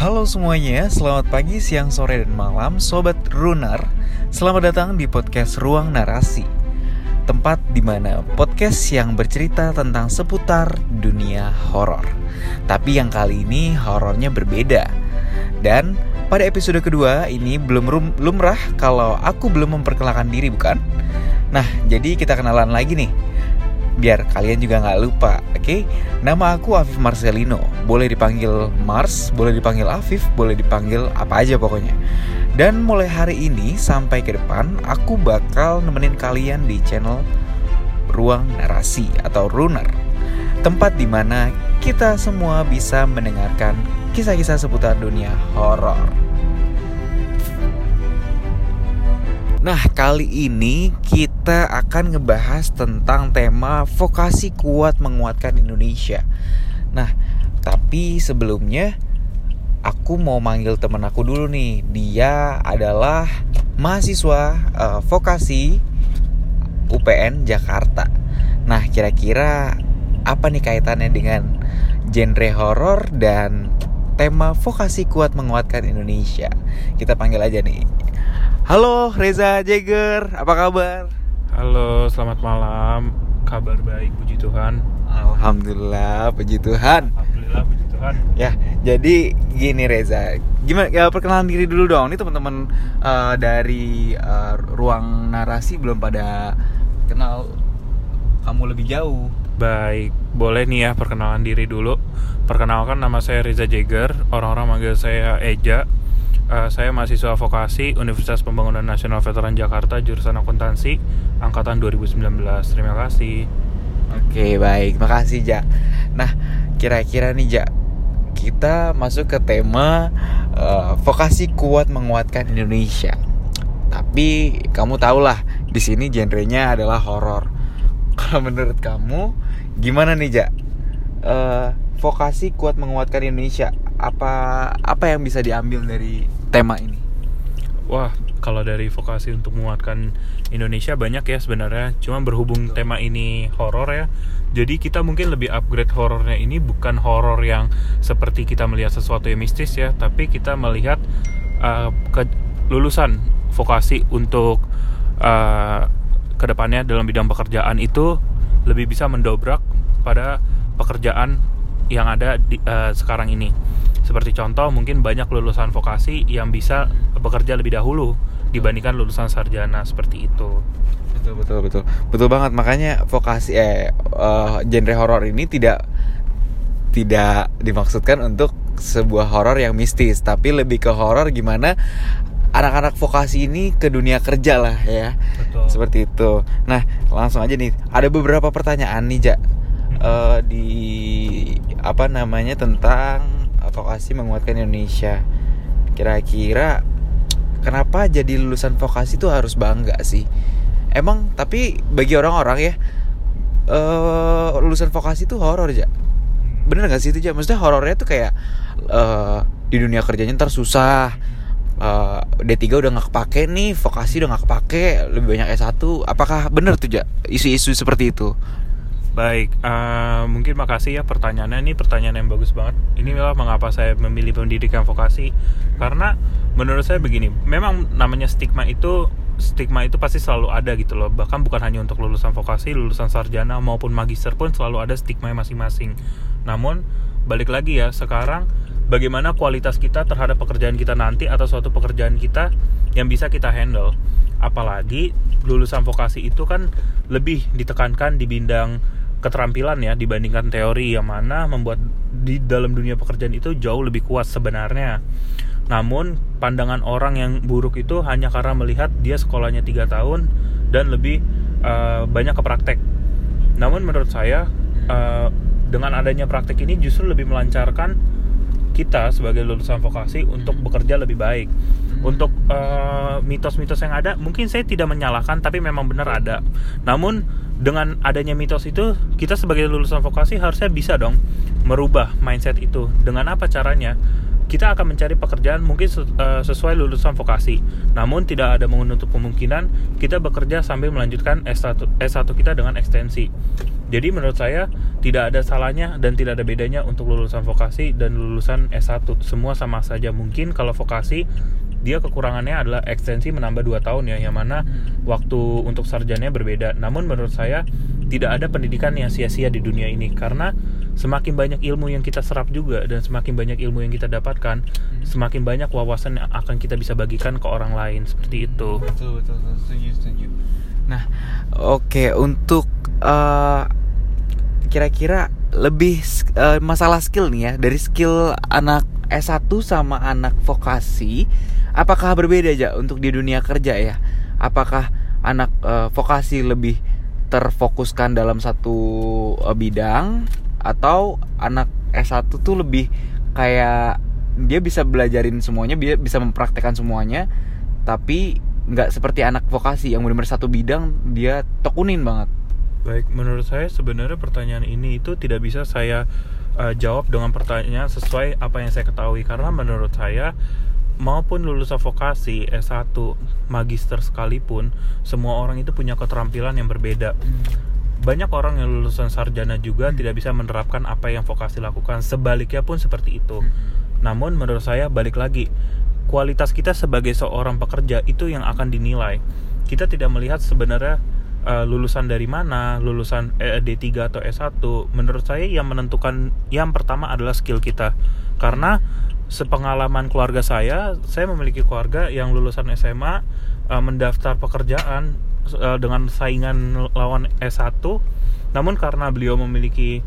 Halo semuanya, selamat pagi, siang, sore, dan malam Sobat Runar. Selamat datang di podcast Ruang Narasi Tempat di mana podcast yang bercerita tentang seputar dunia horor. Tapi yang kali ini horornya berbeda. Dan pada episode kedua ini belum lumrah kalau aku belum memperkenalkan diri bukan? Nah, jadi kita kenalan lagi nih biar kalian juga nggak lupa, oke? Okay? Nama aku Afif Marcelino. Boleh dipanggil Mars, boleh dipanggil Afif, boleh dipanggil apa aja pokoknya. Dan mulai hari ini sampai ke depan, aku bakal nemenin kalian di channel Ruang Narasi atau Runer. Tempat di mana kita semua bisa mendengarkan kisah-kisah seputar dunia horor. Nah, kali ini kita akan ngebahas tentang tema vokasi kuat menguatkan Indonesia. Nah, tapi sebelumnya aku mau manggil temen aku dulu nih. Dia adalah mahasiswa uh, vokasi UPN Jakarta. Nah, kira-kira apa nih kaitannya dengan genre horor dan tema vokasi kuat menguatkan Indonesia? Kita panggil aja nih. Halo Reza Jagger, apa kabar? Halo, selamat malam. Kabar baik, puji Tuhan. Alhamdulillah, puji Tuhan. Alhamdulillah, puji Tuhan. Ya, jadi gini Reza, gimana ya perkenalan diri dulu dong. Ini teman-teman uh, dari uh, ruang narasi belum pada kenal kamu lebih jauh. Baik, boleh nih ya perkenalan diri dulu. Perkenalkan nama saya Reza Jagger, orang-orang manggil saya Eja Uh, saya mahasiswa vokasi Universitas Pembangunan Nasional Veteran Jakarta jurusan akuntansi angkatan 2019. Terima kasih. Oke, baik. Makasih, Ja. Nah, kira-kira nih, Ja, kita masuk ke tema uh, vokasi kuat menguatkan Indonesia. Tapi kamu tahulah di sini genrenya adalah horor. Kalau menurut kamu gimana nih, Ja? Uh, vokasi kuat menguatkan Indonesia apa apa yang bisa diambil dari tema ini? Wah, kalau dari vokasi untuk menguatkan Indonesia banyak ya sebenarnya. Cuma berhubung tema ini horor ya, jadi kita mungkin lebih upgrade horornya ini bukan horor yang seperti kita melihat sesuatu yang mistis ya, tapi kita melihat uh, ke lulusan vokasi untuk uh, ke depannya dalam bidang pekerjaan itu lebih bisa mendobrak pada pekerjaan yang ada di, uh, sekarang ini seperti contoh mungkin banyak lulusan vokasi yang bisa bekerja lebih dahulu dibandingkan lulusan sarjana seperti itu. Betul betul betul. Betul banget makanya vokasi eh uh, genre horor ini tidak tidak dimaksudkan untuk sebuah horor yang mistis, tapi lebih ke horor gimana anak-anak vokasi ini ke dunia kerja lah ya. Betul. Seperti itu. Nah, langsung aja nih. Ada beberapa pertanyaan nih, Ja. Uh, di apa namanya tentang vokasi menguatkan Indonesia. Kira-kira kenapa jadi lulusan vokasi itu harus bangga sih? Emang tapi bagi orang-orang ya uh, lulusan vokasi itu horor aja bener gak sih itu aja maksudnya horornya tuh kayak uh, di dunia kerjanya ntar susah uh, D3 udah gak kepake nih vokasi udah gak kepake lebih banyak S1 apakah bener tuh ja isu-isu seperti itu Baik, uh, mungkin makasih ya pertanyaannya. Ini pertanyaan yang bagus banget. Ini memang mengapa saya memilih pendidikan vokasi. Karena menurut saya begini, memang namanya stigma itu stigma itu pasti selalu ada gitu loh. Bahkan bukan hanya untuk lulusan vokasi, lulusan sarjana maupun magister pun selalu ada stigma masing-masing. Namun balik lagi ya, sekarang bagaimana kualitas kita terhadap pekerjaan kita nanti atau suatu pekerjaan kita yang bisa kita handle. Apalagi lulusan vokasi itu kan lebih ditekankan di bidang keterampilan ya dibandingkan teori yang mana membuat di dalam dunia pekerjaan itu jauh lebih kuat sebenarnya. Namun pandangan orang yang buruk itu hanya karena melihat dia sekolahnya tiga tahun dan lebih uh, banyak ke praktek. Namun menurut saya uh, dengan adanya praktek ini justru lebih melancarkan kita sebagai lulusan vokasi untuk bekerja lebih baik. Untuk uh, mitos-mitos uh, yang ada, mungkin saya tidak menyalahkan, tapi memang benar ada. Namun dengan adanya mitos itu kita sebagai lulusan vokasi harusnya bisa dong merubah mindset itu. Dengan apa caranya? Kita akan mencari pekerjaan mungkin eh, sesuai lulusan vokasi. Namun tidak ada menutup kemungkinan kita bekerja sambil melanjutkan S1, S1 kita dengan ekstensi jadi menurut saya tidak ada salahnya dan tidak ada bedanya untuk lulusan vokasi dan lulusan S1 semua sama saja mungkin kalau vokasi dia kekurangannya adalah ekstensi menambah 2 tahun ya yang mana waktu untuk sarjananya berbeda. Namun menurut saya tidak ada pendidikan yang sia-sia di dunia ini karena semakin banyak ilmu yang kita serap juga dan semakin banyak ilmu yang kita dapatkan semakin banyak wawasan yang akan kita bisa bagikan ke orang lain. Seperti itu. Betul betul, betul. setuju setuju nah oke okay. untuk uh, kira-kira lebih uh, masalah skill nih ya dari skill anak S1 sama anak vokasi apakah berbeda aja untuk di dunia kerja ya apakah anak uh, vokasi lebih terfokuskan dalam satu uh, bidang atau anak S1 tuh lebih kayak dia bisa belajarin semuanya bisa mempraktekkan semuanya tapi nggak seperti anak vokasi yang benar-benar satu bidang dia tekunin banget baik menurut saya sebenarnya pertanyaan ini itu tidak bisa saya uh, jawab dengan pertanyaan sesuai apa yang saya ketahui karena menurut saya maupun lulusan vokasi S1 magister sekalipun semua orang itu punya keterampilan yang berbeda hmm. banyak orang yang lulusan sarjana juga hmm. tidak bisa menerapkan apa yang vokasi lakukan sebaliknya pun seperti itu hmm. namun menurut saya balik lagi kualitas kita sebagai seorang pekerja itu yang akan dinilai kita tidak melihat sebenarnya uh, lulusan dari mana, lulusan eh, D3 atau S1, menurut saya yang menentukan yang pertama adalah skill kita. Karena sepengalaman keluarga saya, saya memiliki keluarga yang lulusan SMA uh, eh, mendaftar pekerjaan uh, dengan saingan lawan S1. Namun karena beliau memiliki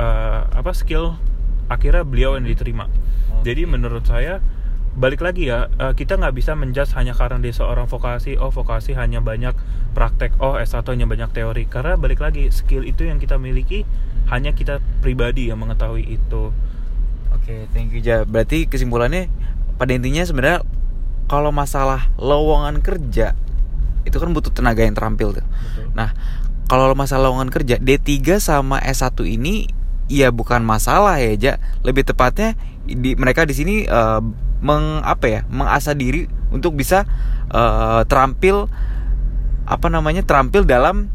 uh, apa skill, akhirnya beliau yang diterima. Okay. Jadi menurut saya balik lagi ya uh, kita nggak bisa menjudge hanya karena dia seorang vokasi oh vokasi hanya banyak praktek oh S1 hanya banyak teori karena balik lagi skill itu yang kita miliki hanya kita pribadi yang mengetahui itu Oke, okay, thank you Ja. Berarti kesimpulannya pada intinya sebenarnya kalau masalah lowongan kerja itu kan butuh tenaga yang terampil tuh. Betul. Nah, kalau masalah lowongan kerja D3 sama S1 ini ya bukan masalah ya, Ja. Lebih tepatnya di mereka di sini uh, meng apa ya? mengasah diri untuk bisa uh, terampil apa namanya? terampil dalam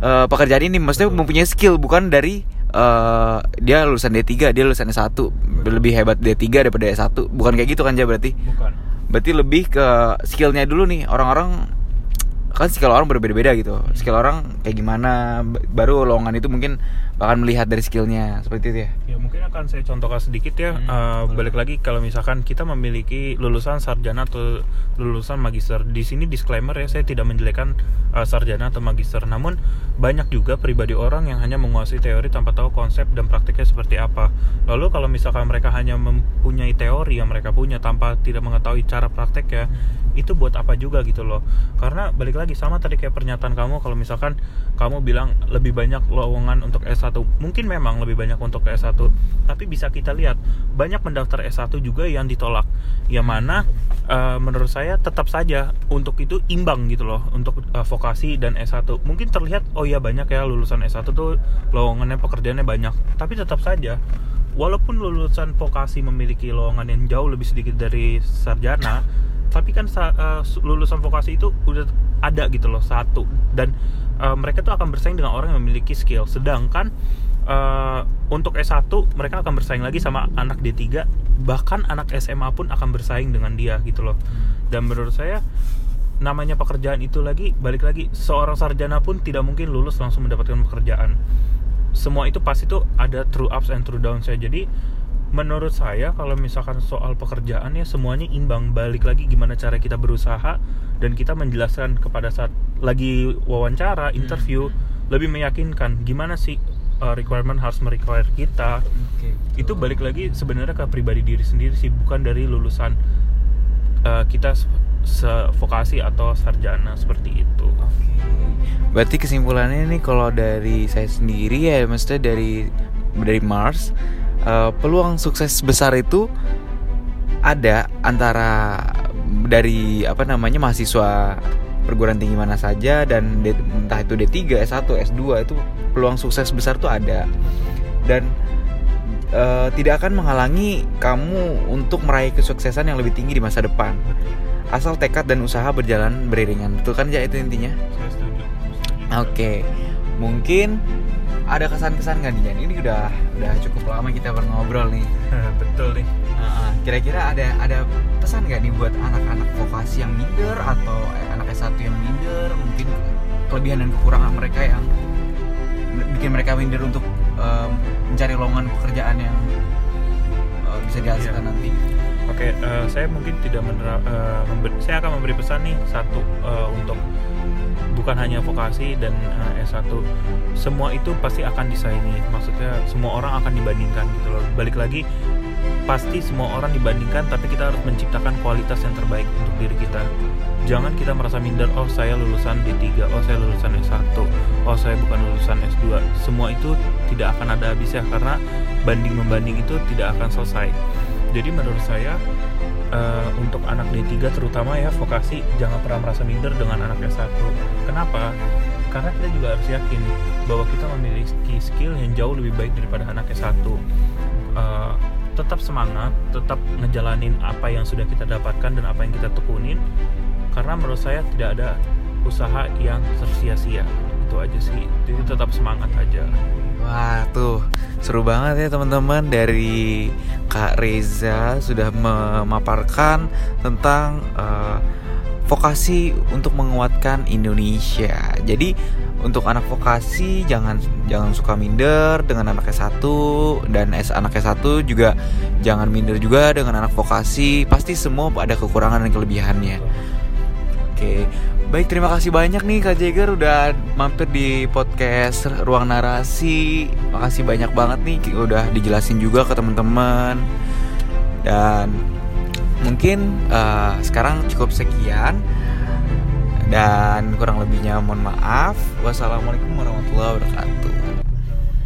uh, pekerjaan ini maksudnya Betul. mempunyai skill bukan dari uh, dia lulusan D3, dia lulusan S1 lebih hebat D3 daripada S1. Bukan kayak gitu kan ya berarti? Bukan. Berarti lebih ke skillnya dulu nih orang-orang kan skill orang berbeda-beda gitu. Skill orang kayak gimana baru lowongan itu mungkin bahkan melihat dari skillnya seperti itu ya? Ya mungkin akan saya contohkan sedikit ya. Hmm, uh, balik lagi kalau misalkan kita memiliki lulusan sarjana atau lulusan magister di sini disclaimer ya saya tidak menjelekkan uh, sarjana atau magister. Namun banyak juga pribadi orang yang hanya menguasai teori tanpa tahu konsep dan praktiknya seperti apa. Lalu kalau misalkan mereka hanya mempunyai teori yang mereka punya tanpa tidak mengetahui cara praktek ya hmm. itu buat apa juga gitu loh. Karena balik lagi sama tadi kayak pernyataan kamu kalau misalkan kamu bilang lebih banyak lowongan untuk S1 mungkin memang lebih banyak untuk S1 tapi bisa kita lihat banyak mendaftar S1 juga yang ditolak. Yang mana uh, menurut saya tetap saja untuk itu imbang gitu loh untuk uh, vokasi dan S1 mungkin terlihat oh ya banyak ya lulusan S1 tuh lowongannya pekerjaannya banyak. Tapi tetap saja walaupun lulusan vokasi memiliki lowongan yang jauh lebih sedikit dari sarjana tapi kan uh, lulusan vokasi itu udah ada gitu loh satu. Dan uh, mereka tuh akan bersaing dengan orang yang memiliki skill. Sedangkan uh, untuk S1 mereka akan bersaing lagi sama anak D3 bahkan anak SMA pun akan bersaing dengan dia gitu loh. Dan menurut saya namanya pekerjaan itu lagi balik lagi seorang sarjana pun tidak mungkin lulus langsung mendapatkan pekerjaan. Semua itu pasti tuh ada true ups and true downs ya jadi menurut saya kalau misalkan soal pekerjaan ya semuanya imbang balik lagi gimana cara kita berusaha dan kita menjelaskan kepada saat lagi wawancara hmm. interview hmm. lebih meyakinkan gimana sih uh, requirement harus merequire kita okay, itu balik lagi sebenarnya ke pribadi diri sendiri sih bukan dari lulusan uh, kita vokasi atau sarjana seperti itu. Okay. Berarti kesimpulannya nih kalau dari saya sendiri ya maksudnya dari dari Mars uh, peluang sukses besar itu ada antara dari apa namanya mahasiswa perguruan tinggi mana saja dan entah itu D3, S1, S2 itu peluang sukses besar tuh ada. Dan uh, tidak akan menghalangi kamu untuk meraih kesuksesan yang lebih tinggi di masa depan. Asal tekad dan usaha berjalan beriringan. Betul kan ya itu intinya? Oke. Okay. mungkin ada kesan-kesan nggak nih Jan? Ini udah udah cukup lama kita ngobrol nih. betul nih kira-kira ada ada pesan nggak nih buat anak-anak vokasi yang minder atau eh, anak S1 yang minder, mungkin kelebihan dan kekurangan mereka yang bikin mereka minder untuk em, mencari lowongan pekerjaan yang eh, bisa dihasilkan Iya. nanti. Oke, eh, saya mungkin tidak menera- eh, memberi, saya akan memberi pesan nih satu eh, untuk bukan hanya vokasi dan eh, S1. Semua itu pasti akan disaingi. Maksudnya semua orang akan dibandingkan gitu loh. Balik lagi pasti semua orang dibandingkan tapi kita harus menciptakan kualitas yang terbaik untuk diri kita. Jangan kita merasa minder, oh saya lulusan D3, oh saya lulusan S1, oh saya bukan lulusan S2. Semua itu tidak akan ada habisnya karena banding-membanding itu tidak akan selesai. Jadi menurut saya eh, untuk anak D3 terutama ya vokasi jangan pernah merasa minder dengan anak S1. Kenapa? Karena kita juga harus yakin bahwa kita memiliki skill yang jauh lebih baik daripada anak S1. Eh, tetap semangat, tetap ngejalanin apa yang sudah kita dapatkan dan apa yang kita tekunin. Karena menurut saya tidak ada usaha yang sia-sia. Itu aja sih. Jadi tetap semangat aja. Wah tuh seru banget ya teman-teman dari Kak Reza sudah memaparkan tentang eh, vokasi untuk menguatkan Indonesia. Jadi untuk anak vokasi jangan jangan suka minder dengan anak S1 dan S anak S1 juga jangan minder juga dengan anak vokasi. Pasti semua ada kekurangan dan kelebihannya. Baik terima kasih banyak nih Kak Jagger udah mampir di podcast Ruang Narasi. Makasih banyak banget nih udah dijelasin juga ke teman-teman. Dan mungkin eh, sekarang cukup sekian dan kurang lebihnya mohon maaf. Wassalamualaikum warahmatullahi wabarakatuh.